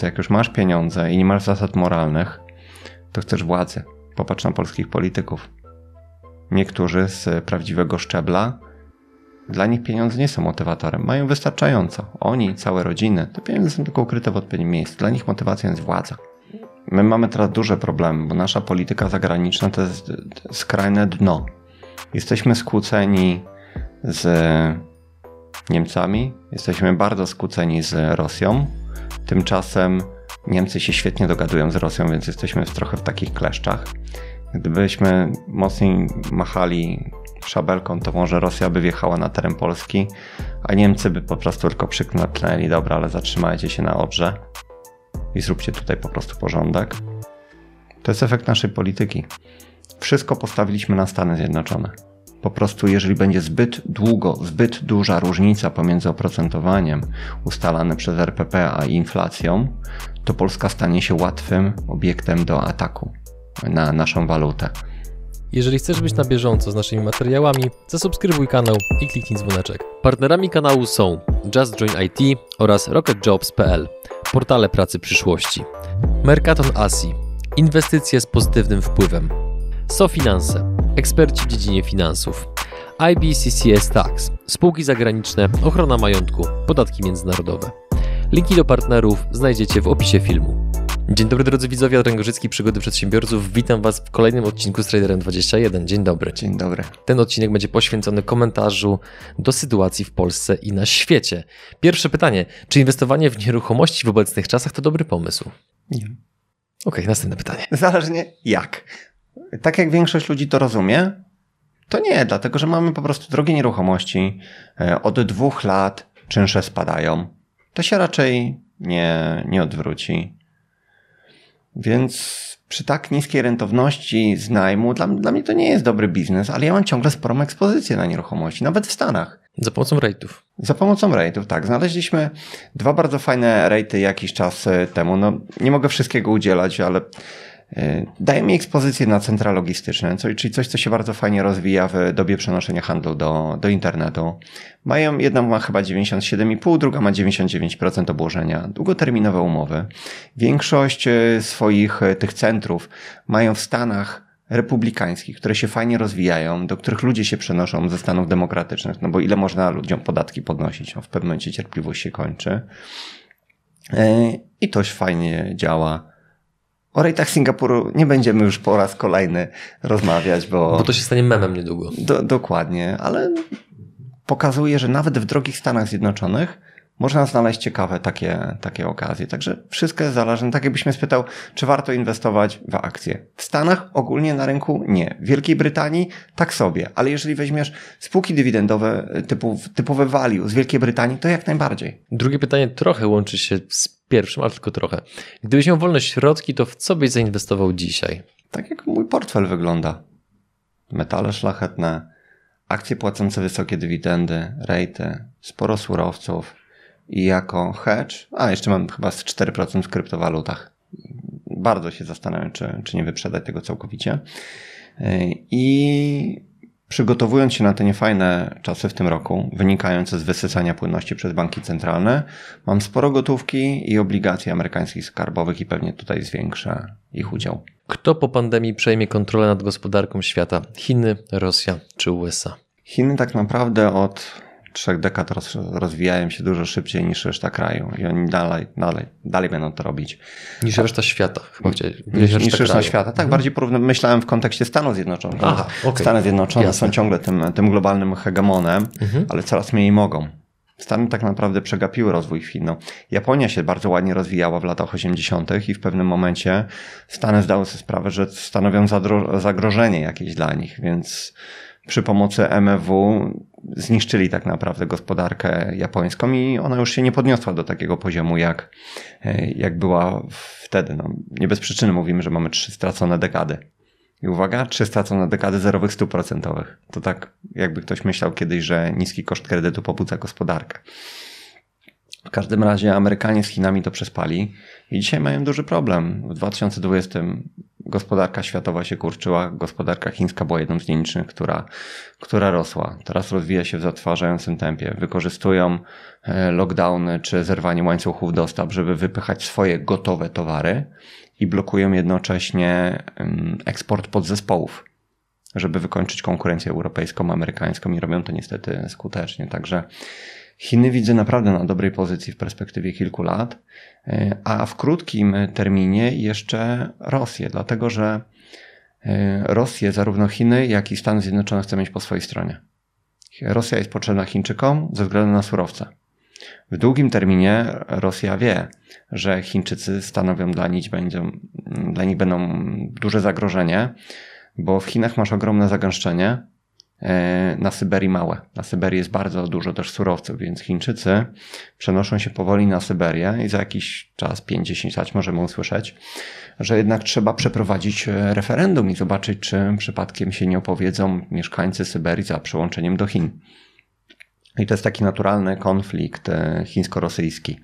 To jak już masz pieniądze i nie masz zasad moralnych, to chcesz władzy. Popatrz na polskich polityków. Niektórzy z prawdziwego szczebla, dla nich pieniądze nie są motywatorem. Mają wystarczająco. Oni, całe rodziny, te pieniądze są tylko ukryte w odpowiednim miejscu. Dla nich motywacją jest władza. My mamy teraz duże problemy, bo nasza polityka zagraniczna to jest skrajne dno. Jesteśmy skłóceni z Niemcami, jesteśmy bardzo skłóceni z Rosją. Tymczasem Niemcy się świetnie dogadują z Rosją, więc jesteśmy trochę w takich kleszczach. Gdybyśmy mocniej machali szabelką, to może Rosja by wjechała na teren Polski, a Niemcy by po prostu tylko przyknęli, dobra, ale zatrzymajcie się na Odrze i zróbcie tutaj po prostu porządek. To jest efekt naszej polityki. Wszystko postawiliśmy na Stany Zjednoczone. Po prostu, jeżeli będzie zbyt długo, zbyt duża różnica pomiędzy oprocentowaniem ustalane przez RPP a inflacją, to Polska stanie się łatwym obiektem do ataku na naszą walutę. Jeżeli chcesz być na bieżąco z naszymi materiałami, zasubskrybuj kanał i kliknij dzwoneczek. Partnerami kanału są Just Join IT oraz RocketJobs.pl, portale pracy przyszłości. Mercaton Asi, inwestycje z pozytywnym wpływem. SoFinanse, eksperci w dziedzinie finansów. IBCCS Tax, spółki zagraniczne, ochrona majątku, podatki międzynarodowe. Linki do partnerów znajdziecie w opisie filmu. Dzień dobry drodzy widzowie, Adrian Gorzycki, Przygody Przedsiębiorców. Witam Was w kolejnym odcinku z Traderem 21. Dzień dobry. Dzień dobry. Ten odcinek będzie poświęcony komentarzu do sytuacji w Polsce i na świecie. Pierwsze pytanie. Czy inwestowanie w nieruchomości w obecnych czasach to dobry pomysł? Nie. Okej, okay, następne pytanie. Zależnie jak. Tak jak większość ludzi to rozumie, to nie, dlatego że mamy po prostu drogie nieruchomości. E, od dwóch lat czynsze spadają. To się raczej nie, nie odwróci. Więc przy tak niskiej rentowności z najmu, dla, dla mnie to nie jest dobry biznes, ale ja mam ciągle sporą ekspozycję na nieruchomości, nawet w Stanach. Za pomocą rate'ów. Za pomocą rate'ów, tak. Znaleźliśmy dwa bardzo fajne rate'y jakiś czas e, temu. No, nie mogę wszystkiego udzielać, ale daje mi ekspozycję na centra logistyczne, czyli coś, co się bardzo fajnie rozwija w dobie przenoszenia handlu do, do internetu. Mają, jedna ma chyba 97,5, druga ma 99% obłożenia, długoterminowe umowy. Większość e, swoich tych centrów mają w Stanach republikańskich, które się fajnie rozwijają, do których ludzie się przenoszą ze Stanów demokratycznych, no bo ile można ludziom podatki podnosić, no w pewnym momencie cierpliwość się kończy. E, I toś fajnie działa. O rejtach Singapuru nie będziemy już po raz kolejny rozmawiać, bo... Bo to się stanie memem niedługo. Do, dokładnie, ale pokazuje, że nawet w drogich Stanach Zjednoczonych można znaleźć ciekawe takie, takie okazje. Także wszystko jest zależne. Tak jakbyś mnie spytał, czy warto inwestować w akcje. W Stanach ogólnie na rynku nie. W Wielkiej Brytanii tak sobie. Ale jeżeli weźmiesz spółki dywidendowe typu, typowe value z Wielkiej Brytanii, to jak najbardziej. Drugie pytanie trochę łączy się z pierwszym, ale tylko trochę. Gdybyś miał wolne środki, to w co byś zainwestował dzisiaj? Tak jak mój portfel wygląda. Metale szlachetne, akcje płacące wysokie dywidendy, rejty, sporo surowców, i jako hedge, a jeszcze mam chyba z 4% w kryptowalutach. Bardzo się zastanawiam, czy, czy nie wyprzedać tego całkowicie. I przygotowując się na te niefajne czasy w tym roku, wynikające z wysysania płynności przez banki centralne, mam sporo gotówki i obligacji amerykańskich skarbowych i pewnie tutaj zwiększę ich udział. Kto po pandemii przejmie kontrolę nad gospodarką świata? Chiny, Rosja czy USA? Chiny tak naprawdę od trzech dekad roz, rozwijają się dużo szybciej niż reszta kraju i oni dalej, dalej, dalej będą to robić. Niż reszta świata, chyba chciałeś. Niż, niż reszta, reszta świata. Tak, mhm. bardziej porówny, myślałem w kontekście Stanów Zjednoczonych. Aha, okay. Stany Zjednoczone Jasne. są ciągle tym, tym globalnym hegemonem, mhm. ale coraz mniej mogą. Stany tak naprawdę przegapiły rozwój Chin. No, Japonia się bardzo ładnie rozwijała w latach 80. i w pewnym momencie Stany zdały sobie sprawę, że stanowią zagrożenie jakieś dla nich, więc przy pomocy MFW zniszczyli tak naprawdę gospodarkę japońską i ona już się nie podniosła do takiego poziomu, jak, jak była wtedy. No, nie bez przyczyny mówimy, że mamy trzy stracone dekady. I uwaga, trzy stracone dekady zerowych stóp procentowych. To tak jakby ktoś myślał kiedyś, że niski koszt kredytu pobudza gospodarkę. W każdym razie Amerykanie z Chinami to przespali i dzisiaj mają duży problem. W 2020 gospodarka światowa się kurczyła, gospodarka chińska była jedną z nielicznych, która, która rosła. Teraz rozwija się w zatrważającym tempie. Wykorzystują e, lockdowny czy zerwanie łańcuchów dostaw, żeby wypychać swoje gotowe towary i blokują jednocześnie eksport podzespołów, żeby wykończyć konkurencję europejską, amerykańską i robią to niestety skutecznie. Także Chiny widzę naprawdę na dobrej pozycji w perspektywie kilku lat, e, a w krótkim terminie jeszcze Rosję, dlatego że e, Rosję, zarówno Chiny, jak i Stany Zjednoczone chce mieć po swojej stronie. Rosja jest potrzebna Chińczykom ze względu na surowce. W długim terminie Rosja wie, że Chińczycy stanowią dla nich, będą, dla nich będą duże zagrożenie, bo w Chinach masz ogromne zagęszczenie, na Syberii małe. Na Syberii jest bardzo dużo też surowców, więc Chińczycy przenoszą się powoli na Syberię i za jakiś czas, 5-10 lat możemy usłyszeć, że jednak trzeba przeprowadzić e, referendum i zobaczyć, czy przypadkiem się nie opowiedzą mieszkańcy Syberii za przyłączeniem do Chin. I to jest taki naturalny konflikt e, chińsko-rosyjski.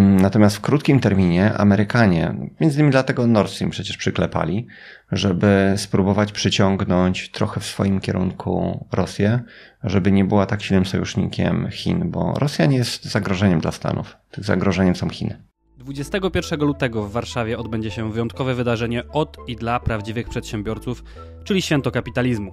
Natomiast w krótkim terminie Amerykanie, między innymi dlatego Nord Stream przecież przyklepali, żeby spróbować przyciągnąć trochę w swoim kierunku Rosję, żeby nie była tak silnym sojusznikiem Chin, bo Rosja nie jest zagrożeniem dla Stanów. Zagrożeniem są Chiny. 21 lutego w Warszawie odbędzie się wyjątkowe wydarzenie od i dla prawdziwych przedsiębiorców, czyli święto kapitalizmu.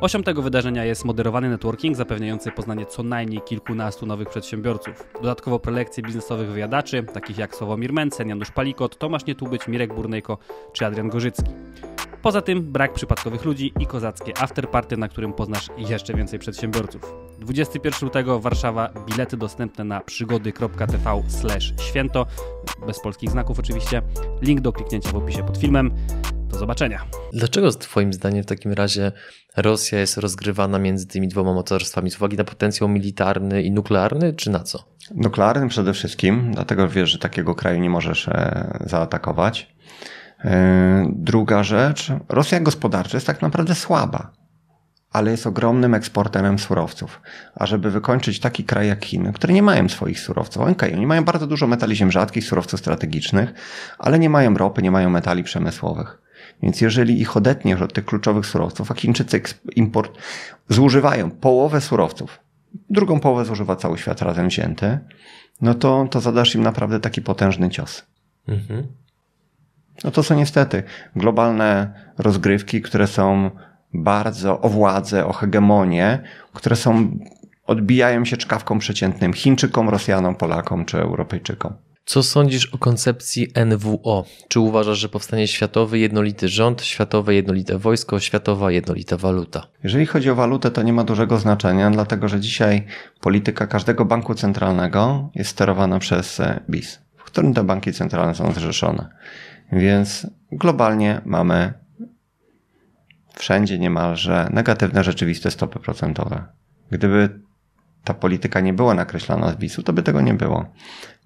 Osią tego wydarzenia jest moderowany networking zapewniający poznanie co najmniej kilkunastu nowych przedsiębiorców. Dodatkowo prelekcje biznesowych wyjadaczy, takich jak Sławomir Mencen, Janusz Palikot, Tomasz Nietubyć, Mirek Burnejko czy Adrian Gorzycki. Poza tym brak przypadkowych ludzi i kozackie afterparty, na którym poznasz jeszcze więcej przedsiębiorców. 21 lutego Warszawa, bilety dostępne na przygody.tv święto, bez polskich znaków oczywiście. Link do kliknięcia w opisie pod filmem. Do zobaczenia. Dlaczego Twoim zdaniem w takim razie Rosja jest rozgrywana między tymi dwoma mocarstwami z uwagi na potencjał militarny i nuklearny, czy na co? Nuklearny przede wszystkim, dlatego wiesz, że takiego kraju nie możesz e, zaatakować. E, druga rzecz, Rosja gospodarczo jest tak naprawdę słaba, ale jest ogromnym eksporterem surowców. A żeby wykończyć taki kraj jak Chiny, które nie mają swoich surowców, okay, oni mają bardzo dużo metali ziem rzadkich, surowców strategicznych, ale nie mają ropy, nie mają metali przemysłowych. Więc jeżeli ich odetniesz od tych kluczowych surowców, a Chińczycy import zużywają połowę surowców, drugą połowę zużywa cały świat razem wzięty, no to, to zadasz im naprawdę taki potężny cios. Mhm. No to są niestety globalne rozgrywki, które są bardzo o władzę, o hegemonię, które są, odbijają się czkawką przeciętnym Chińczykom, Rosjanom, Polakom czy Europejczykom. Co sądzisz o koncepcji NWO? Czy uważasz, że powstanie światowy jednolity rząd, światowe jednolite wojsko, światowa jednolita waluta? Jeżeli chodzi o walutę, to nie ma dużego znaczenia, dlatego że dzisiaj polityka każdego banku centralnego jest sterowana przez e, BIS, w którym te banki centralne są zrzeszone. Więc globalnie mamy wszędzie niemalże negatywne rzeczywiste stopy procentowe. Gdyby ta polityka nie była nakreślana z BIS-u, to by tego nie było.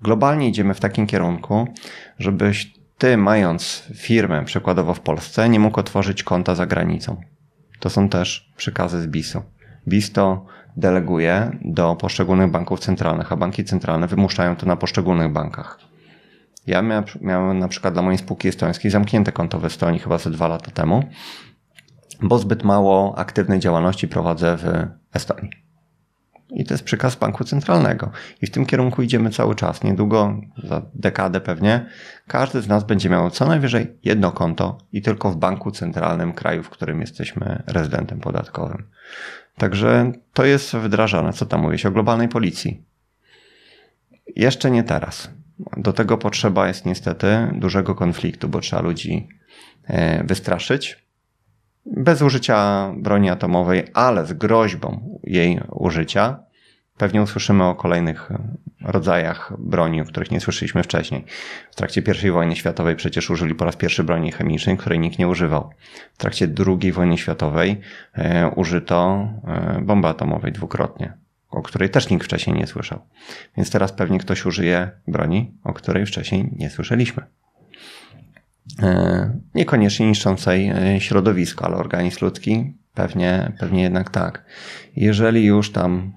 Globalnie idziemy w takim kierunku, żebyś ty, mając firmę przykładowo w Polsce, nie mógł otworzyć konta za granicą. To są też przykazy z BIS-u. BIS to deleguje do poszczególnych banków centralnych, a banki centralne wymuszają to na poszczególnych bankach. Ja miałem na przykład dla mojej spółki estońskiej zamknięte konto w Estonii chyba ze dwa lata temu, bo zbyt mało aktywnej działalności prowadzę w Estonii. I to jest przykaz banku centralnego. I w tym kierunku idziemy cały czas. Niedługo, za dekadę pewnie, każdy z nas będzie miał co najwyżej jedno konto i tylko w banku centralnym kraju, w którym jesteśmy rezydentem podatkowym. Także to jest wdrażane. Co tam mówić o globalnej policji? Jeszcze nie teraz. Do tego potrzeba jest niestety dużego konfliktu, bo trzeba ludzi e, wystraszyć, bez użycia broni atomowej, ale z groźbą jej użycia. Pewnie usłyszymy o kolejnych rodzajach broni, o których nie słyszeliśmy wcześniej. W trakcie I wojny światowej przecież użyli po raz pierwszy broni chemicznej, której nikt nie używał. W trakcie II wojny światowej e, użyto e, bomby atomowej dwukrotnie, o której też nikt wcześniej nie słyszał. Więc teraz pewnie ktoś użyje broni, o której wcześniej nie słyszeliśmy. E, niekoniecznie niszczącej e, środowisko, ale organizm ludzki pewnie, pewnie jednak tak. Jeżeli już tam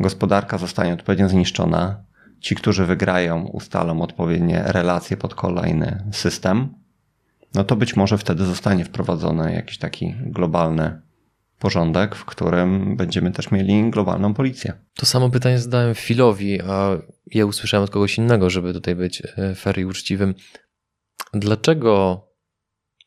gospodarka zostanie odpowiednio zniszczona, ci, którzy wygrają, ustalą odpowiednie relacje pod kolejny system, no to być może wtedy zostanie wprowadzony jakiś taki globalny porządek, w którym będziemy też mieli globalną policję. To samo pytanie zadałem Filowi, a ja usłyszałem od kogoś innego, żeby tutaj być e, fair i uczciwym. Dlaczego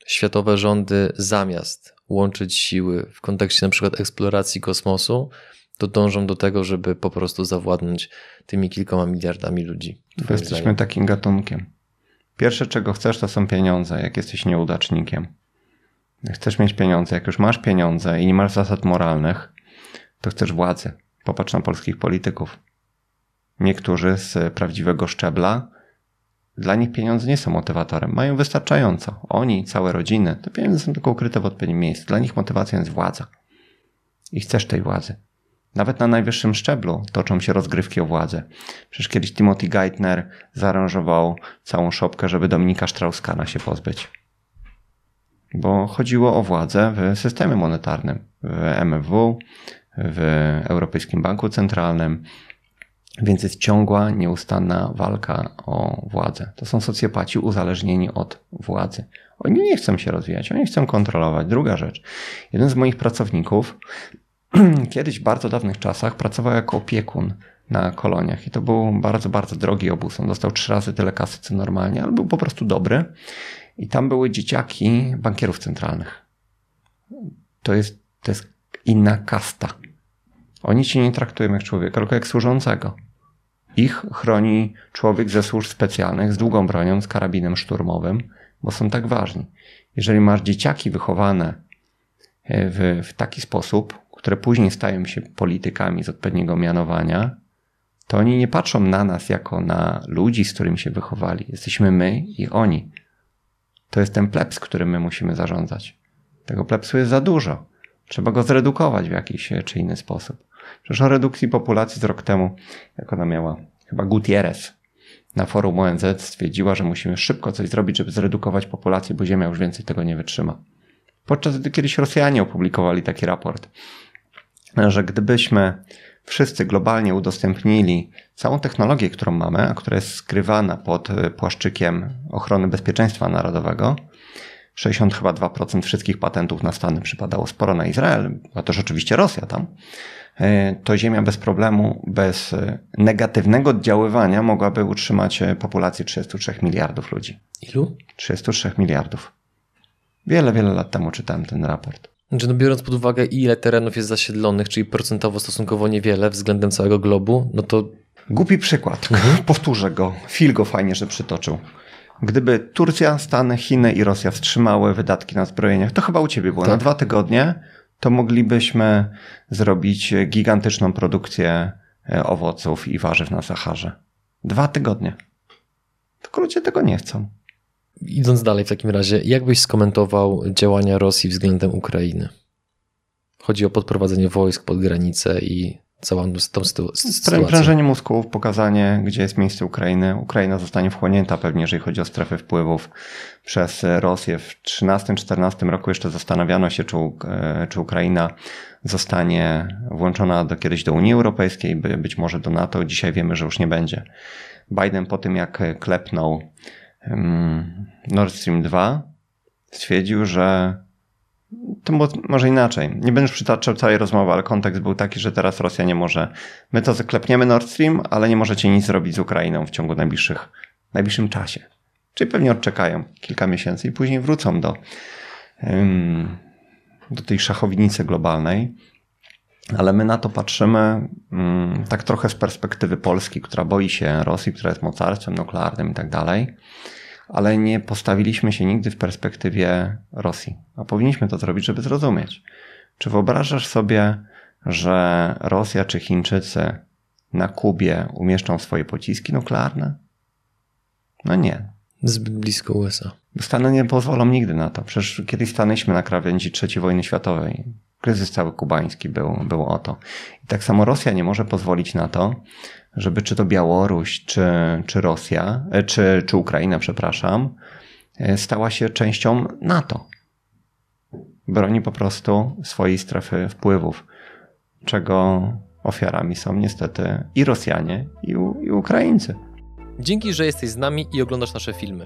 światowe rządy zamiast łączyć siły w kontekście na przykład eksploracji kosmosu, to dążą do tego, żeby po prostu zawładnąć tymi kilkoma miliardami ludzi. Jesteśmy zdaniem. takim gatunkiem. Pierwsze, czego chcesz, to są pieniądze, jak jesteś nieudacznikiem. Chcesz mieć pieniądze. Jak już masz pieniądze i nie masz zasad moralnych, to chcesz władzy. Popatrz na polskich polityków. Niektórzy z prawdziwego szczebla, dla nich pieniądze nie są motywatorem. Mają wystarczająco. Oni, całe rodziny, te pieniądze są tylko ukryte w odpowiednim miejscu. Dla nich motywacją jest władza. I chcesz tej władzy. Nawet na najwyższym szczeblu toczą się rozgrywki o władzę. Przecież kiedyś Timothy Geithner zaaranżował całą szopkę, żeby Dominika Strauss-Kahna się pozbyć. Bo chodziło o władzę w systemie monetarnym, w MFW, w Europejskim Banku Centralnym, więc jest ciągła, nieustanna walka o władzę. To są socjopaci uzależnieni od władzy. Oni nie chcą się rozwijać, oni chcą kontrolować. Druga rzecz. Jeden z moich pracowników kiedyś w bardzo dawnych czasach pracował jako opiekun na koloniach i to był bardzo, bardzo drogi obóz. On dostał trzy razy tyle kasy co normalnie, ale był po prostu dobry. I tam były dzieciaki bankierów centralnych. To jest, to jest inna kasta. Oni cię nie traktują jak człowieka, tylko jak służącego. Ich chroni człowiek ze służb specjalnych z długą bronią, z karabinem szturmowym, bo są tak ważni. Jeżeli masz dzieciaki wychowane e, w, w taki sposób, które później stają się politykami z odpowiedniego mianowania, to oni nie patrzą na nas jako na ludzi, z którymi się wychowali. Jesteśmy my i oni. To jest ten plebs, którym my musimy zarządzać. Tego plebsu jest za dużo. Trzeba go zredukować w jakiś e, czy inny sposób. Przecież o redukcji populacji z rok temu, jak ona miała, chyba Gutierrez na forum ONZ stwierdziła, że musimy szybko coś zrobić, żeby zredukować populację, bo Ziemia już więcej tego nie wytrzyma. Podczas gdy kiedyś Rosjanie opublikowali taki raport, że gdybyśmy wszyscy globalnie udostępnili całą technologię, którą mamy, a która jest skrywana pod e, płaszczykiem ochrony bezpieczeństwa narodowego, 60 chyba 2% wszystkich patentów na Stany przypadało sporo na Izrael, a to rzeczywiście Rosja tam, to Ziemia bez problemu, bez e, negatywnego oddziaływania mogłaby utrzymać populację 33 miliardów ludzi. Ilu? 33 miliardów. Wiele, wiele lat temu czytałem ten raport. Znaczy, no biorąc pod uwagę, ile terenów jest zasiedlonych, czyli procentowo stosunkowo niewiele względem całego globu, no to. Głupi przykład. Mhm. Powtórzę go. Phil go fajnie, że przytoczył. Gdyby Turcja, Stany, Chiny i Rosja wstrzymały wydatki na zbrojeniach, to chyba u ciebie było tak. na dwa tygodnie, to moglibyśmy zrobić gigantyczną produkcję e, owoców i warzyw na Saharze. Dwa tygodnie. Tylko ludzie tego nie chcą. Idąc dalej w takim razie, jak byś skomentował działania Rosji względem Ukrainy? Chodzi o podprowadzenie wojsk pod granicę i całą tą sytuację. Prężenie mózgów, pokazanie, gdzie jest miejsce Ukrainy. Ukraina zostanie wchłonięta pewnie, jeżeli chodzi o strefy wpływów przez Rosję. W 2013-2014 roku jeszcze zastanawiano się, czy, e, czy Ukraina zostanie włączona do, kiedyś do Unii Europejskiej, być może do NATO. Dzisiaj wiemy, że już nie będzie. Biden po tym, jak klepnął Nord Stream 2 stwierdził, że to może inaczej. Nie będę przytaczał całej rozmowy, ale kontekst był taki, że teraz Rosja nie może. My to zaklepniemy Nord Stream, ale nie możecie nic zrobić z Ukrainą w ciągu najbliższych, najbliższym czasie. Czyli pewnie odczekają kilka miesięcy i później wrócą do, do tej szachownicy globalnej. Ale my na to patrzymy mm, tak trochę z perspektywy Polski, która boi się Rosji, która jest mocarstwem nuklearnym i tak dalej, ale nie postawiliśmy się nigdy w perspektywie Rosji. A powinniśmy to zrobić, żeby zrozumieć. Czy wyobrażasz sobie, że Rosja czy Chińczycy na Kubie umieszczą swoje pociski nuklearne? No nie. Zbyt blisko USA. Stany nie pozwolą nigdy na to. Przecież kiedyś stanęliśmy na krawędzi III wojny światowej. Kryzys cały kubański był, był o to. I tak samo Rosja nie może pozwolić na to, żeby czy to Białoruś, czy, czy Rosja, e, czy, czy Ukraina, przepraszam, e, stała się częścią NATO. Broni po prostu swojej strefy wpływów, czego ofiarami są niestety i Rosjanie, i, i Ukraińcy. Dzięki, że jesteś z nami i oglądasz nasze filmy.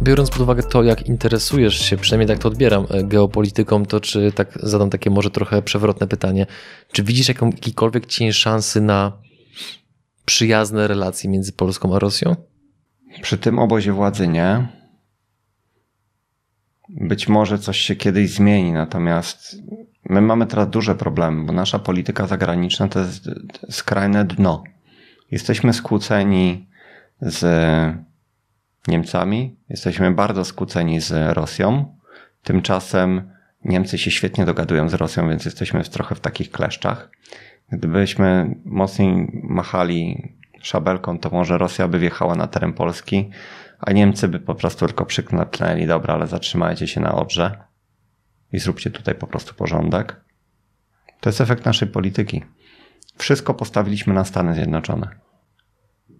Biorąc pod uwagę to, jak interesujesz się, przynajmniej tak to odbieram, e, geopolityką, to czy tak zadam takie może trochę przewrotne pytanie, czy widzisz jakikolwiek cień szansy na przyjazne relacje między Polską a Rosją? Przy tym obozie władzy nie. Być może coś się kiedyś zmieni, natomiast my mamy teraz duże problemy, bo nasza polityka zagraniczna to jest skrajne dno. Jesteśmy skłóceni z Niemcami, jesteśmy bardzo skłóceni z Rosją. Tymczasem Niemcy się świetnie dogadują z Rosją, więc jesteśmy trochę w takich kleszczach. Gdybyśmy mocniej machali szabelką, to może Rosja by wjechała na teren Polski, a Niemcy by po prostu tylko przyknęli, dobra, ale zatrzymajcie się na Odrze i zróbcie tutaj po prostu porządek. To jest efekt naszej polityki. Wszystko postawiliśmy na Stany Zjednoczone.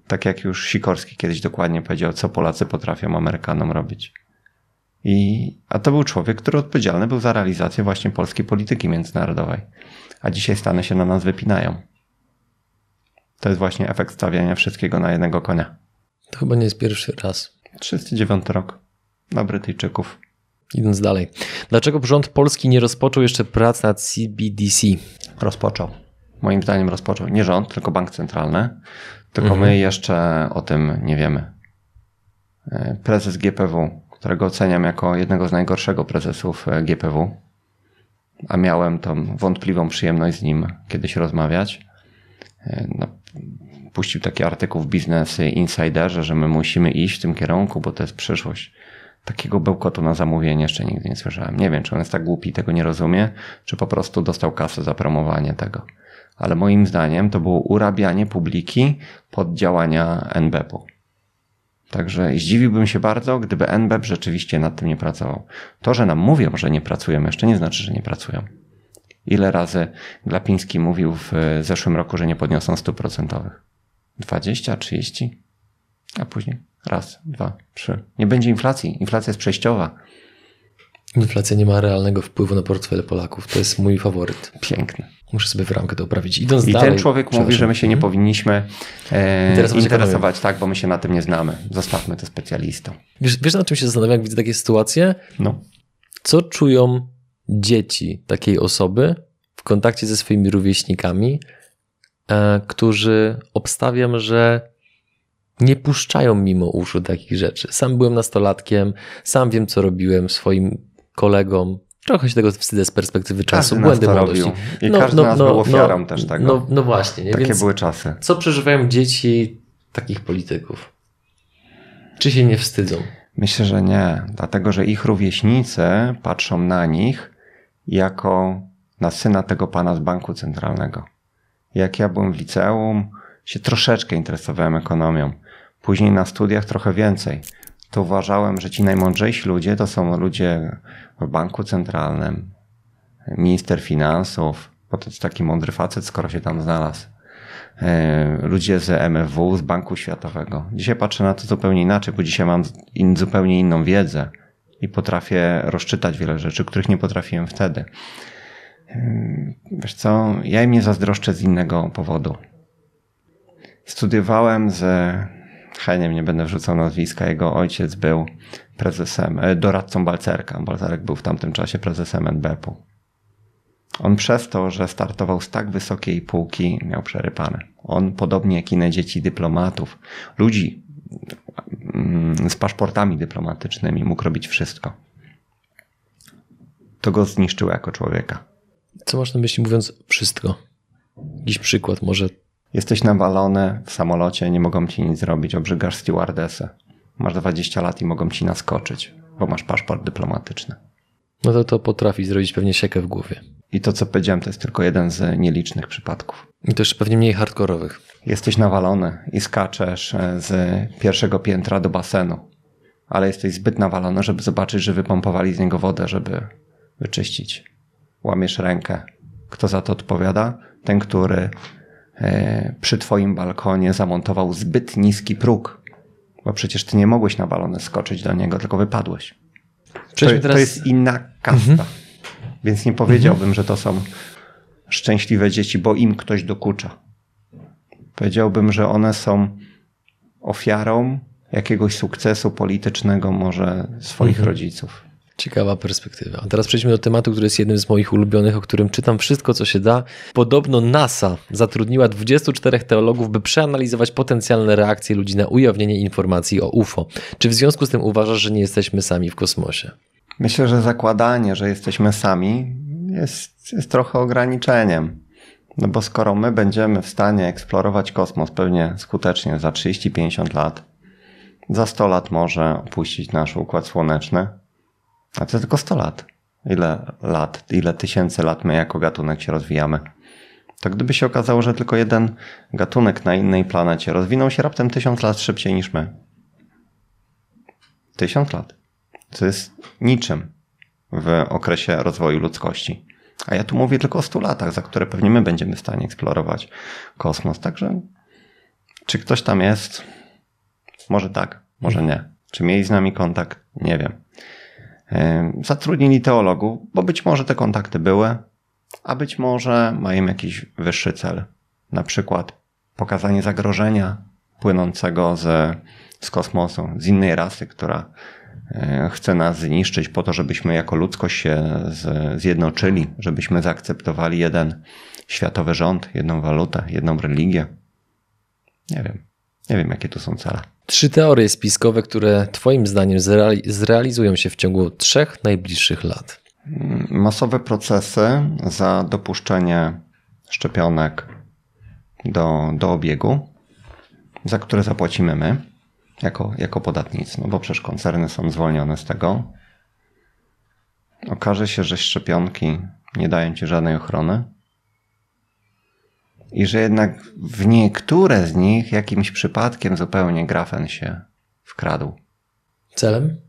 Tak jak już Sikorski kiedyś dokładnie powiedział, co Polacy potrafią Amerykanom robić. I, a to był człowiek, który odpowiedzialny był za realizację właśnie polskiej polityki międzynarodowej. A dzisiaj Stany się na nas wypinają. To jest właśnie efekt stawiania wszystkiego na jednego konia. To chyba nie jest pierwszy raz. 39 rok na Brytyjczyków. Idąc dalej. Dlaczego rząd polski nie rozpoczął jeszcze prac nad CBDC? Rozpoczął. Moim zdaniem rozpoczął. Nie rząd, tylko bank centralny. Tylko Mhm. my jeszcze o tym nie wiemy. E, Prezes GPW, którego oceniam jako jednego z najgorszego prezesów e, GPW, a miałem tą wątpliwą przyjemność z nim kiedyś rozmawiać. E, No, puścił taki artykuł w Business Insiderze, że my musimy iść w tym kierunku, bo to jest przyszłość. Takiego bełkotu na zamówienie jeszcze nigdy nie słyszałem. Nie wiem, czy on jest tak głupi i tego nie rozumie, czy po prostu dostał kasę za promowanie tego. Ale moim zdaniem to było urabianie publiki pod działania NBP-u. Także zdziwiłbym się bardzo, gdyby NBP rzeczywiście nad tym nie pracował. To, że nam mówią, że nie pracują, jeszcze nie znaczy, że nie pracują. Ile razy Glapiński mówił w zeszłym roku, że nie podniosą stóp procentowych? 20, 30? A później raz, dwa, trzy. Nie będzie inflacji. Inflacja jest przejściowa. Inflacja nie ma realnego wpływu na portfele Polaków. To jest mój faworyt. Piękne. Muszę sobie w ramkę to uprawić. Idąc I dalej. ten człowiek mówi, że my się nie Mhm. powinniśmy e, Interesować interesować, tak, bo my się na tym nie znamy. Zostawmy to specjalistom. Wiesz, wiesz, na czym się zastanawiam, jak widzę takie sytuacje? No. Co czują dzieci takiej osoby w kontakcie ze swoimi rówieśnikami, e, którzy obstawiam, że nie puszczają mimo uszu takich rzeczy. Sam byłem nastolatkiem, sam wiem, co robiłem swoim kolegom. Trochę się tego wstydzę z perspektywy czasu, Każdy błędy młodości. robił. I każdy z nas był ofiarą też tego. No, no właśnie. Nie? Takie Więc były czasy. co przeżywają dzieci takich polityków? Czy się nie wstydzą? Myślę, że nie. Dlatego, że ich rówieśnicy patrzą na nich jako na syna tego pana z banku centralnego. Jak ja byłem w liceum, się troszeczkę interesowałem ekonomią. Później na studiach trochę więcej. To uważałem, że ci najmądrzejsi ludzie to są ludzie w banku centralnym, minister finansów, bo to jest taki mądry facet, skoro się tam znalazł. E, Ludzie z MFW, z Banku Światowego. Dzisiaj patrzę na to zupełnie inaczej, bo dzisiaj mam in, zupełnie inną wiedzę i potrafię rozczytać wiele rzeczy, których nie potrafiłem wtedy. E, Wiesz co, ja im nie zazdroszczę z innego powodu. Studiowałem z Heniem, nie będę wrzucał nazwiska, jego ojciec był prezesem, e, doradcą Balcerka. Balcerek był w tamtym czasie prezesem NBP-u. On przez to, że startował z tak wysokiej półki, miał przerypane. On, podobnie jak inne dzieci dyplomatów, ludzi mm, z paszportami dyplomatycznymi, mógł robić wszystko. To go zniszczyło jako człowieka. Co masz na myśli mówiąc wszystko? Jakiś przykład może Jesteś nawalony w samolocie, nie mogą ci nic zrobić, obrzygasz stewardesę. Masz 20 lat i mogą ci naskoczyć, bo masz paszport dyplomatyczny. No to to potrafi zrobić pewnie siekę w głowie. I to, co powiedziałem, to jest tylko jeden z nielicznych przypadków. I też pewnie mniej hardkorowych. Jesteś nawalony i skaczesz e, z pierwszego piętra do basenu. ale jesteś zbyt nawalony, żeby zobaczyć, że wypompowali z niego wodę, żeby wyczyścić. Łamiesz rękę. Kto za to odpowiada? Ten, który przy twoim balkonie zamontował zbyt niski próg, bo przecież ty nie mogłeś na balony skoczyć do niego, tylko wypadłeś. To, teraz... to jest inna kasta. Mhm. Więc nie powiedziałbym, że to są szczęśliwe dzieci, bo im ktoś dokucza. Powiedziałbym, że one są ofiarą jakiegoś sukcesu politycznego, może swoich mhm. rodziców. Ciekawa perspektywa. Teraz przejdźmy do tematu, który jest jednym z moich ulubionych, o którym czytam wszystko, co się da. Podobno NASA zatrudniła 24 teologów, by przeanalizować potencjalne reakcje ludzi na ujawnienie informacji o UFO. Czy w związku z tym uważasz, że nie jesteśmy sami w kosmosie? Myślę, że zakładanie, że jesteśmy sami, jest, jest trochę ograniczeniem. No bo skoro my będziemy w stanie eksplorować kosmos pewnie skutecznie za 30-50 lat, za 100 lat może opuścić nasz układ słoneczny, a to tylko 100 lat. Ile lat, ile tysięcy lat my jako gatunek się rozwijamy? To gdyby się okazało, że tylko jeden gatunek na innej planecie rozwinął się raptem tysiąc lat szybciej niż my. Tysiąc lat. To jest niczym w okresie rozwoju ludzkości. A ja tu mówię tylko o 100 latach, za które pewnie my będziemy w stanie eksplorować kosmos. Także czy ktoś tam jest? Może tak, może nie. Czy mieli z nami kontakt? Nie wiem. Zatrudnili teologów, bo być może te kontakty były, a być może mają jakiś wyższy cel. Na przykład pokazanie zagrożenia płynącego z, z kosmosu, z innej rasy, która E, chce nas zniszczyć po to, żebyśmy jako ludzkość się zjednoczyli, żebyśmy zaakceptowali jeden światowy rząd, jedną walutę, jedną religię. Nie wiem. Nie wiem, jakie tu są cele. Trzy teorie spiskowe, które Twoim zdaniem zrealizują się w ciągu trzech najbliższych lat. Masowe procesy za dopuszczenie szczepionek do, do obiegu, za które zapłacimy my jako, jako podatnicy, no bo przecież koncerny są zwolnione z tego. Okaże się, że szczepionki nie dają ci żadnej ochrony i że jednak w niektóre z nich jakimś przypadkiem zupełnie grafen się wkradł. Celem?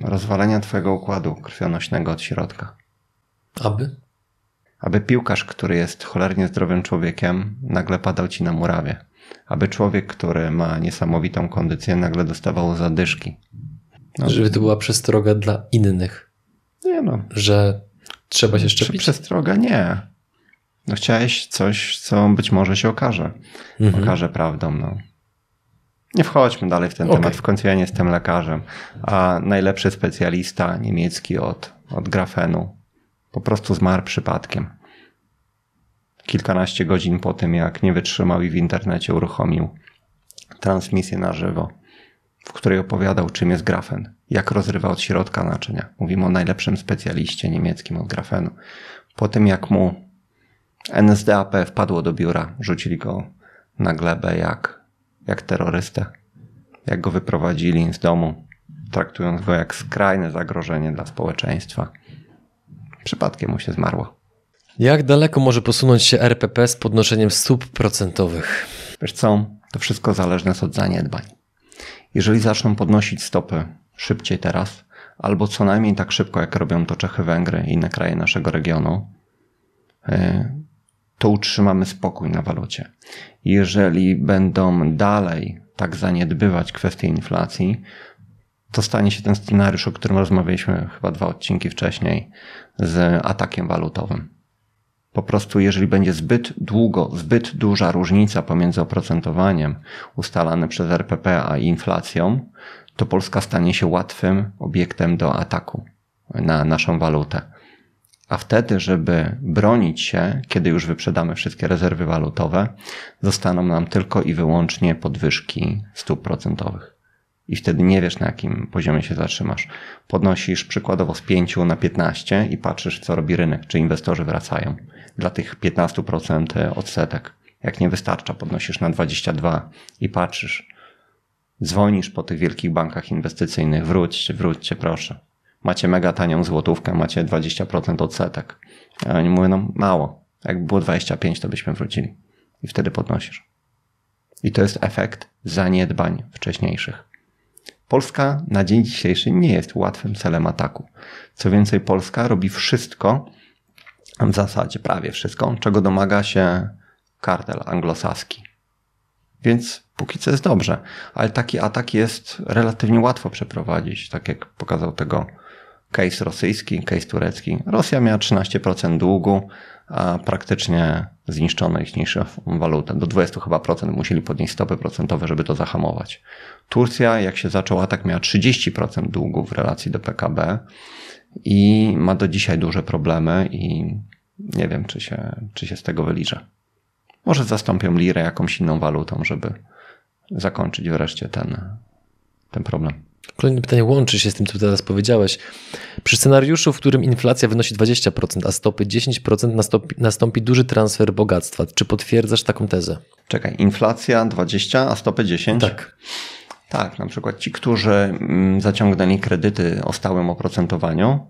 Rozwalenia twojego układu krwionośnego od środka. Aby? Aby piłkarz, który jest cholernie zdrowym człowiekiem, nagle padał ci na murawie aby człowiek, który ma niesamowitą kondycję, nagle dostawał zadyszki. No. Żeby to była przestroga dla innych. Nie no. Że trzeba się szczepić? Przestroga nie. No chciałeś coś, co być może się okaże. Mhm. Okaże prawdą, no. Nie wchodźmy dalej w ten okay. temat. W końcu ja nie jestem lekarzem. A najlepszy specjalista niemiecki od, od grafenu po prostu zmarł przypadkiem kilkanaście godzin po tym, jak nie wytrzymał i w internecie uruchomił transmisję na żywo, w której opowiadał, czym jest grafen, jak rozrywa od środka naczynia. Mówimy o najlepszym specjaliście niemieckim od grafenu. Po tym, jak mu NSDAP wpadło do biura, rzucili go na glebę jak, jak terrorystę. Jak go wyprowadzili z domu, traktując go jak skrajne zagrożenie dla społeczeństwa. Przypadkiem mu się zmarło. Jak daleko może posunąć się RPP z podnoszeniem stóp procentowych? Wiesz co, to wszystko zależne jest od zaniedbań. Jeżeli zaczną podnosić stopy szybciej teraz, albo co najmniej tak szybko, jak robią to Czechy, Węgry i inne kraje naszego regionu, e, to utrzymamy spokój na walucie. Jeżeli będą dalej tak zaniedbywać kwestie inflacji, to stanie się ten scenariusz, o którym rozmawialiśmy chyba dwa odcinki wcześniej, z atakiem walutowym. Po prostu, jeżeli będzie zbyt długo, zbyt duża różnica pomiędzy oprocentowaniem ustalanym przez RPP a inflacją, to Polska stanie się łatwym obiektem do ataku na naszą walutę. A wtedy, żeby bronić się, kiedy już wyprzedamy wszystkie rezerwy walutowe, zostaną nam tylko i wyłącznie podwyżki stóp procentowych. I wtedy nie wiesz, na jakim poziomie się zatrzymasz. Podnosisz przykładowo z 5 na 15 i patrzysz, co robi rynek, czy inwestorzy wracają dla tych 15% odsetek. Jak nie wystarcza, podnosisz na 22 i patrzysz. Dzwonisz po tych wielkich bankach inwestycyjnych, wróćcie, wróćcie proszę. Macie mega tanią złotówkę, macie 20% odsetek. A oni mówią, no mało. Jakby było 25, to byśmy wrócili. I wtedy podnosisz. I to jest efekt zaniedbań wcześniejszych. Polska na dzień dzisiejszy nie jest łatwym celem ataku. Co więcej, Polska robi wszystko, w zasadzie prawie wszystko, czego domaga się kartel anglosaski. Więc póki co jest dobrze, ale taki atak jest relatywnie łatwo przeprowadzić, tak jak pokazał tego case rosyjski, case turecki. Rosja miała 13% długu, a praktycznie zniszczono ich niższą walutę. Do 20 chyba procent musieli podnieść stopy procentowe, żeby to zahamować. Turcja, jak się zaczął atak, miała 30% długu w relacji do PKB i ma do dzisiaj duże problemy i nie wiem, czy się, czy się z tego wyliże. Może zastąpią lirę jakąś inną walutą, żeby zakończyć wreszcie ten, ten problem. Kolejne pytanie łączy się z tym, co teraz powiedziałeś. Przy scenariuszu, w którym inflacja wynosi 20%, a stopy 10%, nastąpi, nastąpi duży transfer bogactwa. Czy potwierdzasz taką tezę? Czekaj, inflacja 20, a stopy 10? Tak. Tak, na przykład ci, którzy mm, zaciągnęli kredyty o stałym oprocentowaniu,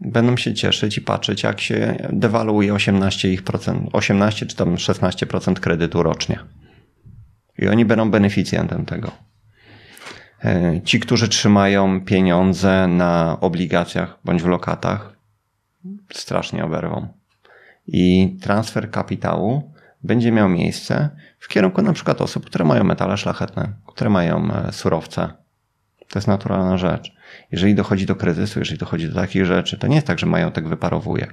będą się cieszyć i patrzeć, jak się dewaluuje 18, ich procent, 18 czy tam 16% kredytu rocznie. I oni będą beneficjentem tego. E, ci, którzy trzymają pieniądze na obligacjach bądź w lokatach, strasznie oberwą. I transfer kapitału będzie miał miejsce w kierunku na przykład osób, które mają metale szlachetne, które mają e, surowce. To jest naturalna rzecz. Jeżeli dochodzi do kryzysu, jeżeli dochodzi do takich rzeczy, to nie jest tak, że majątek wyparowuje.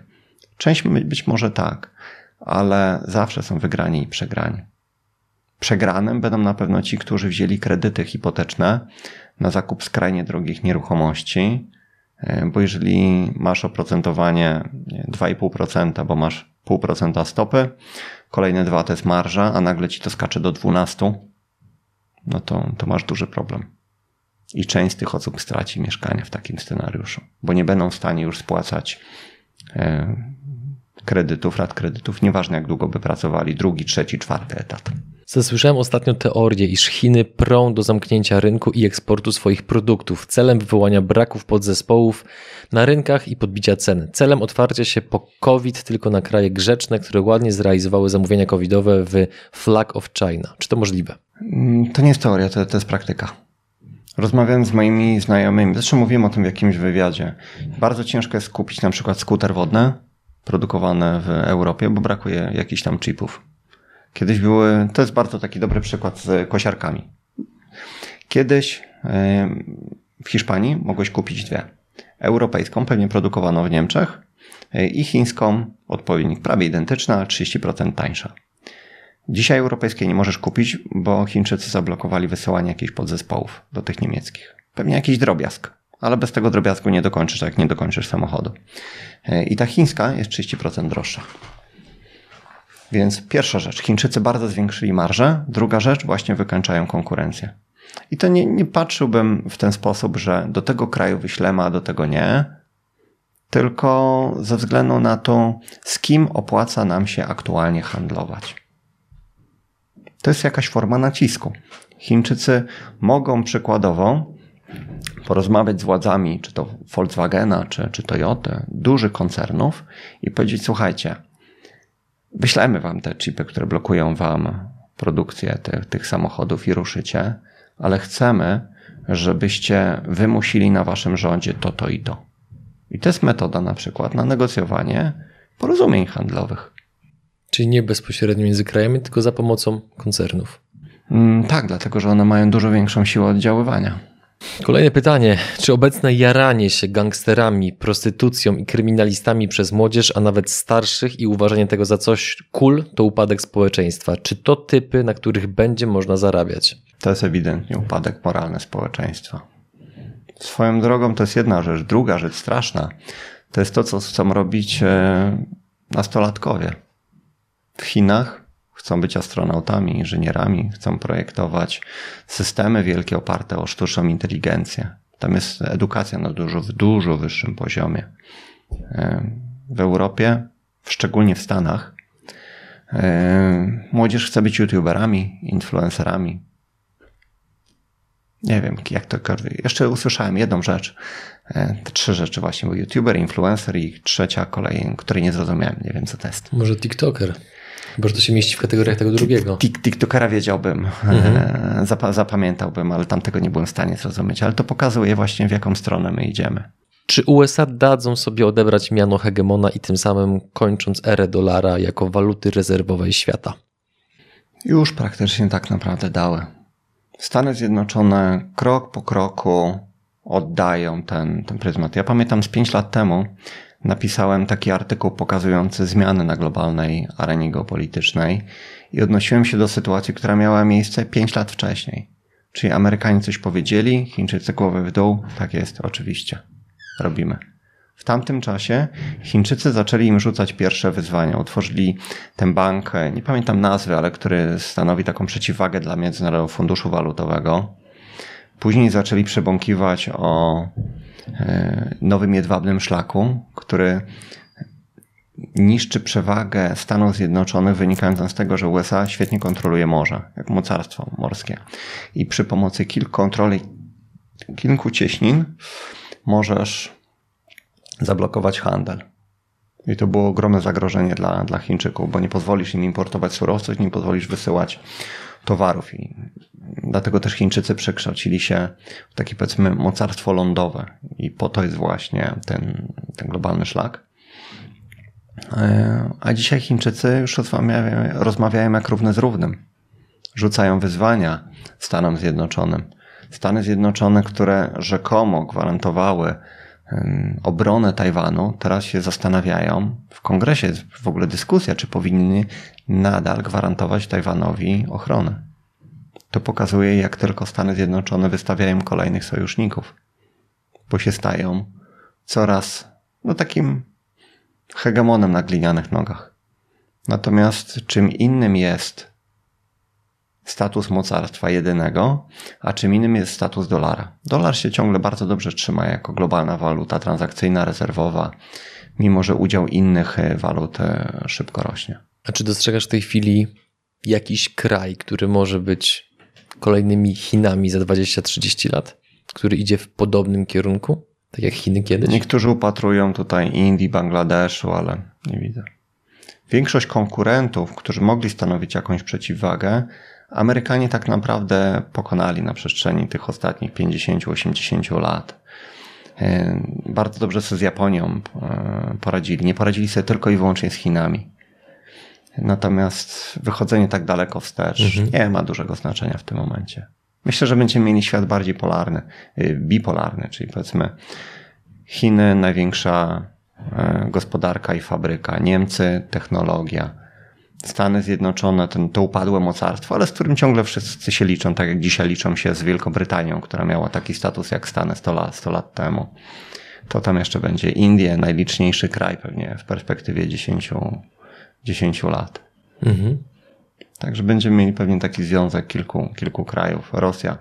Część być może tak, ale zawsze są wygrani i przegrani. Przegranym będą na pewno ci, którzy wzięli kredyty hipoteczne na zakup skrajnie drogich nieruchomości, e, bo jeżeli masz oprocentowanie 2,5%, bo masz 0,5% stopy, kolejne 2 to jest marża, a nagle ci to skacze do 12, no to, to masz duży problem. I część z tych osób straci mieszkanie w takim scenariuszu, bo nie będą w stanie już spłacać e, kredytów, rat kredytów, nieważne jak długo by pracowali, drugi, trzeci, czwarty etat. Zasłyszałem ostatnio teorię, iż Chiny prą do zamknięcia rynku i eksportu swoich produktów celem wywołania braków podzespołów na rynkach i podbicia cen. Celem otwarcia się po COVID tylko na kraje grzeczne, które ładnie zrealizowały zamówienia covidowe w Flag of China. Czy to możliwe? Mm, to nie jest teoria, to, to jest praktyka. Rozmawiałem z moimi znajomymi, zresztą mówiłem o tym w jakimś wywiadzie. Bardzo ciężko jest kupić na przykład skuter wodny produkowane w Europie, bo brakuje jakichś tam chipów. Kiedyś były, to jest bardzo taki dobry przykład z kosiarkami. Kiedyś w Hiszpanii mogłeś kupić dwie. Europejską, pewnie produkowaną w Niemczech e, i chińską, odpowiednik prawie identyczna, 30% tańsza. Dzisiaj europejskiej nie możesz kupić, bo Chińczycy zablokowali wysyłanie jakichś podzespołów do tych niemieckich. Pewnie jakiś drobiazg, ale bez tego drobiazgu nie dokończysz, jak nie dokończysz samochodu. E, I ta chińska jest 30% droższa. Więc pierwsza rzecz, Chińczycy bardzo zwiększyli marżę. Druga rzecz, właśnie wykańczają konkurencję. I to nie, nie patrzyłbym w ten sposób, że do tego kraju wyślemy, a do tego nie, tylko ze względu na to, z kim opłaca nam się aktualnie handlować. To jest jakaś forma nacisku. Chińczycy mogą przykładowo porozmawiać z władzami, czy to Volkswagena, czy, czy Toyota, dużych koncernów i powiedzieć: Słuchajcie, wyślemy wam te chipy, które blokują wam produkcję tych, tych samochodów i ruszycie, ale chcemy, żebyście wymusili na waszym rządzie to, to i to. I to jest metoda na przykład na negocjowanie porozumień handlowych. Czyli nie bezpośrednio między krajami, tylko za pomocą koncernów. Mm, tak, dlatego że one mają dużo większą siłę oddziaływania. Kolejne pytanie. Czy obecne jaranie się gangsterami, prostytucją i kryminalistami przez młodzież, a nawet starszych i uważanie tego za coś cool, to upadek społeczeństwa? Czy to typy, na których będzie można zarabiać? To jest ewidentnie upadek moralny społeczeństwa. Swoją drogą to jest jedna rzecz. Druga rzecz straszna to jest to, co chcą robić e, nastolatkowie. W Chinach chcą być astronautami, inżynierami, chcą projektować systemy wielkie oparte o sztuczną inteligencję. Tam jest edukacja na dużo, w dużo wyższym poziomie. W Europie, szczególnie w Stanach, młodzież chce być youtuberami, influencerami. Nie wiem, jak to Jeszcze usłyszałem jedną rzecz. Te trzy rzeczy właśnie, bo youtuber, influencer i trzecia kolej, której nie zrozumiałem. Nie wiem, co to jest. Może TikToker. Bo to się mieści w kategoriach tego drugiego. TikTokera wiedziałbym, mhm. E, zap zapamiętałbym, ale tam tego nie byłem w stanie zrozumieć. Ale to pokazuje właśnie w jaką stronę my idziemy. Czy USA dadzą sobie odebrać miano hegemona i tym samym kończąc erę dolara jako waluty rezerwowej świata? Już praktycznie tak naprawdę dały. Stany Zjednoczone krok po kroku oddają ten, ten pryzmat. Ja pamiętam z 5 lat temu napisałem taki artykuł pokazujący zmiany na globalnej arenie geopolitycznej i odnosiłem się do sytuacji, która miała miejsce 5 lat wcześniej. Czyli Amerykanie coś powiedzieli, Chińczycy głowy w dół. Tak jest, oczywiście. Robimy. W tamtym czasie Chińczycy zaczęli im rzucać pierwsze wyzwania. Utworzyli ten bank, nie pamiętam nazwy, ale który stanowi taką przeciwwagę dla Międzynarodowego Funduszu Walutowego. Później zaczęli przebąkiwać o nowym jedwabnym szlaku, który niszczy przewagę Stanów Zjednoczonych wynikającą z tego, że USA świetnie kontroluje morze, jak mocarstwo morskie. I przy pomocy kilku kontroli kilku cieśnin możesz zablokować handel. I to było ogromne zagrożenie dla, dla Chińczyków, bo nie pozwolisz im importować surowców, nie pozwolisz wysyłać towarów. I dlatego też Chińczycy przekształcili się w takie powiedzmy mocarstwo lądowe. I po to jest właśnie ten, ten globalny szlak. E, a dzisiaj Chińczycy już rozmawiają, rozmawiają jak równy z równym. Rzucają wyzwania Stanom Zjednoczonym. Stany Zjednoczone, które rzekomo gwarantowały obronę Tajwanu, teraz się zastanawiają, w kongresie jest w ogóle dyskusja, czy powinny nadal gwarantować Tajwanowi ochronę. To pokazuje, jak tylko Stany Zjednoczone wystawiają kolejnych sojuszników, bo się stają coraz no, takim hegemonem na glinianych nogach. Natomiast czym innym jest status mocarstwa jedynego, a czym innym jest status dolara. Dolar się ciągle bardzo dobrze trzyma jako globalna waluta transakcyjna, rezerwowa, mimo że udział innych e, walut e, szybko rośnie. A czy dostrzegasz w tej chwili jakiś kraj, który może być kolejnymi Chinami za 20-30 lat, który idzie w podobnym kierunku, tak jak Chiny kiedyś? Niektórzy upatrują tutaj Indii, Bangladeszu, ale nie widzę. Większość konkurentów, którzy mogli stanowić jakąś przeciwwagę, Amerykanie tak naprawdę pokonali na przestrzeni tych ostatnich 50-80 lat. E, bardzo dobrze sobie z Japonią e, poradzili. Nie poradzili sobie tylko i wyłącznie z Chinami. Natomiast wychodzenie tak daleko wstecz mhm. nie ma dużego znaczenia w tym momencie. Myślę, że będziemy mieli świat bardziej polarny, y, bipolarny, czyli powiedzmy Chiny, największa e, gospodarka i fabryka, Niemcy, technologia, Stany Zjednoczone, ten, to upadłe mocarstwo, ale z którym ciągle wszyscy się liczą, tak jak dzisiaj liczą się z Wielkobrytanią, która miała taki status jak Stany 100 lat, 100 lat temu. To tam jeszcze będzie Indie, najliczniejszy kraj pewnie w perspektywie 10, 10 lat. Mhm. Także będziemy mieli pewnie taki związek kilku, kilku krajów. Rosja,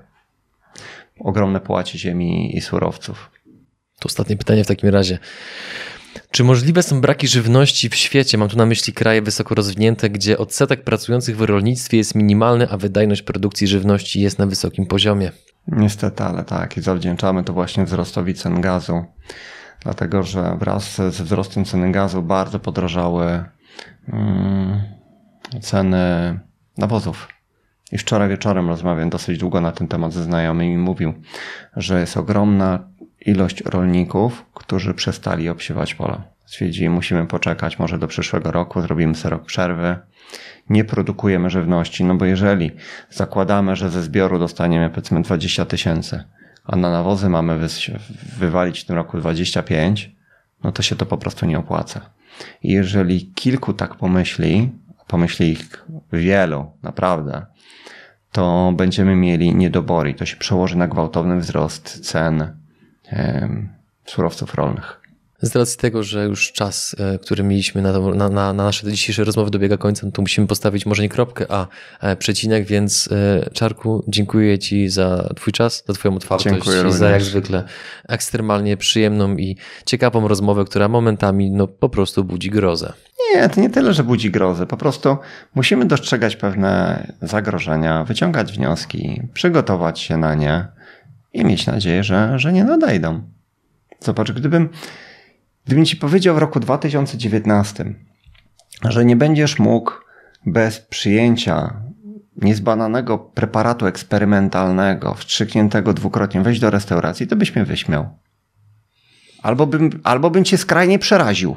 ogromne połacie ziemi i surowców. To ostatnie pytanie w takim razie. Czy możliwe są braki żywności w świecie? Mam tu na myśli kraje wysoko rozwinięte, gdzie odsetek pracujących w rolnictwie jest minimalny, a wydajność produkcji żywności jest na wysokim poziomie. Niestety, ale tak. I zawdzięczamy to właśnie wzrostowi cen gazu. Dlatego, że wraz ze wzrostem ceny gazu bardzo podrożały ceny nawozów. I wczoraj wieczorem rozmawiam dosyć długo na ten temat ze znajomymi i mówił, że jest ogromna ilość rolników, którzy przestali obsiewać pola. Stwierdzili, musimy poczekać może do przyszłego roku, zrobimy sobie rok przerwy. Nie produkujemy żywności, no bo jeżeli zakładamy, że ze zbioru dostaniemy powiedzmy 20 tysięcy, a na nawozy mamy wywalić w tym roku 25, no to się to po prostu nie opłaca. I jeżeli kilku tak pomyśli, pomyśli ich wielu, naprawdę, to będziemy mieli niedobory. To się przełoży na gwałtowny wzrost cen surowców rolnych. Z racji tego, że już czas, e, który mieliśmy na, na, na, nasze dzisiejsze rozmowy dobiega końca, no to musimy postawić może nie kropkę, a e, przecinek, więc e, Czarku, dziękuję Ci za Twój czas, za Twoją otwartość dziękuję i za jak zwykle ekstremalnie przyjemną i ciekawą rozmowę, która momentami no, po prostu budzi grozę. Nie, to nie tyle, że budzi grozę. Po prostu musimy dostrzegać pewne zagrożenia, wyciągać wnioski, przygotować się na nie i mieć nadzieję, że, że nie nadejdą. Zobacz, gdybym, gdybym ci powiedział w roku 2019, że nie będziesz mógł bez przyjęcia niezbananego preparatu eksperymentalnego, wstrzykniętego dwukrotnie, wejść do restauracji, to byś mnie wyśmiał. Albo bym, albo bym cię skrajnie przeraził.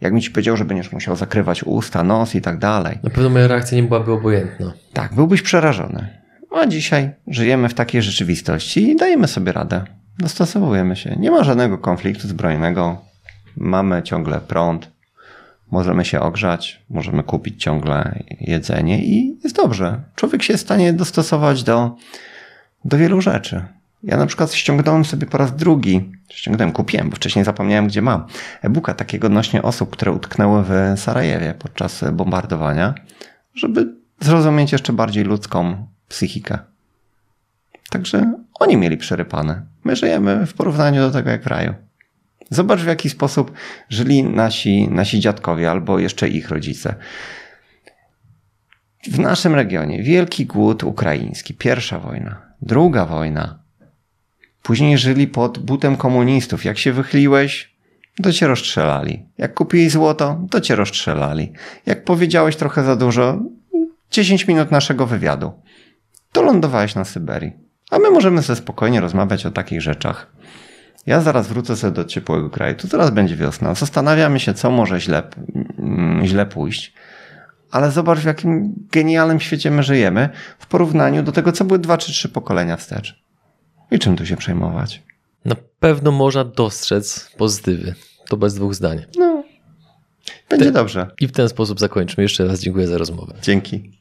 Jakbym ci powiedział, że będziesz musiał zakrywać usta, nos i tak dalej. Na pewno moja reakcja nie byłaby obojętna. Tak, byłbyś przerażony. A dzisiaj żyjemy w takiej rzeczywistości i dajemy sobie radę. Dostosowujemy się. Nie ma żadnego konfliktu zbrojnego. Mamy ciągle prąd. Możemy się ogrzać, możemy kupić ciągle jedzenie i jest dobrze. Człowiek się jest w stanie dostosować do, do wielu rzeczy. Ja na przykład ściągnąłem sobie po raz drugi, ściągnąłem, kupiłem, bo wcześniej zapomniałem, gdzie mam, e-booka takiego odnośnie osób, które utknęły w Sarajewie podczas bombardowania, żeby zrozumieć jeszcze bardziej ludzką psychikę. Także oni mieli przerypane. My żyjemy w porównaniu do tego jak w raju. Zobacz w jaki sposób żyli nasi, nasi dziadkowie albo jeszcze ich rodzice. W naszym regionie wielki głód ukraiński, pierwsza wojna, druga wojna. Później żyli pod butem komunistów. Jak się wychyliłeś, to cię rozstrzelali. Jak kupili złoto, to cię rozstrzelali. Jak powiedziałeś trochę za dużo, 10 minut naszego wywiadu, to lądowałeś na Syberii. A my możemy sobie spokojnie rozmawiać o takich rzeczach. Ja zaraz wrócę sobie do ciepłego kraju. Tu zaraz będzie wiosna. Zastanawiamy się, co może źle, mm, źle pójść. Ale zobacz, w jakim genialnym świecie my żyjemy w porównaniu do tego, co były dwa czy trzy pokolenia wstecz. I czym tu się przejmować? Na pewno można dostrzec pozytywy. To bez dwóch zdań. No, będzie Ty- dobrze. I w ten sposób zakończymy. Jeszcze raz dziękuję za rozmowę. Dzięki.